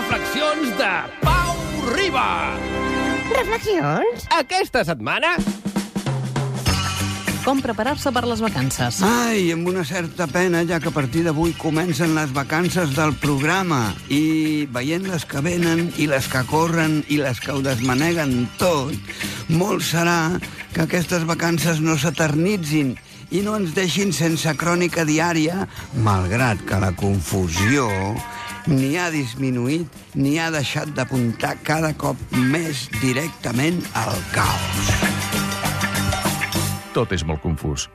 reflexions de Pau Riba. Reflexions? Aquesta setmana... Com preparar-se per les vacances. Ai, amb una certa pena, ja que a partir d'avui comencen les vacances del programa i veient les que venen i les que corren i les que ho desmaneguen tot, molt serà que aquestes vacances no s'eternitzin i no ens deixin sense crònica diària, malgrat que la confusió ni ha disminuït ni ha deixat d'apuntar cada cop més directament al caos. Tot és molt confús.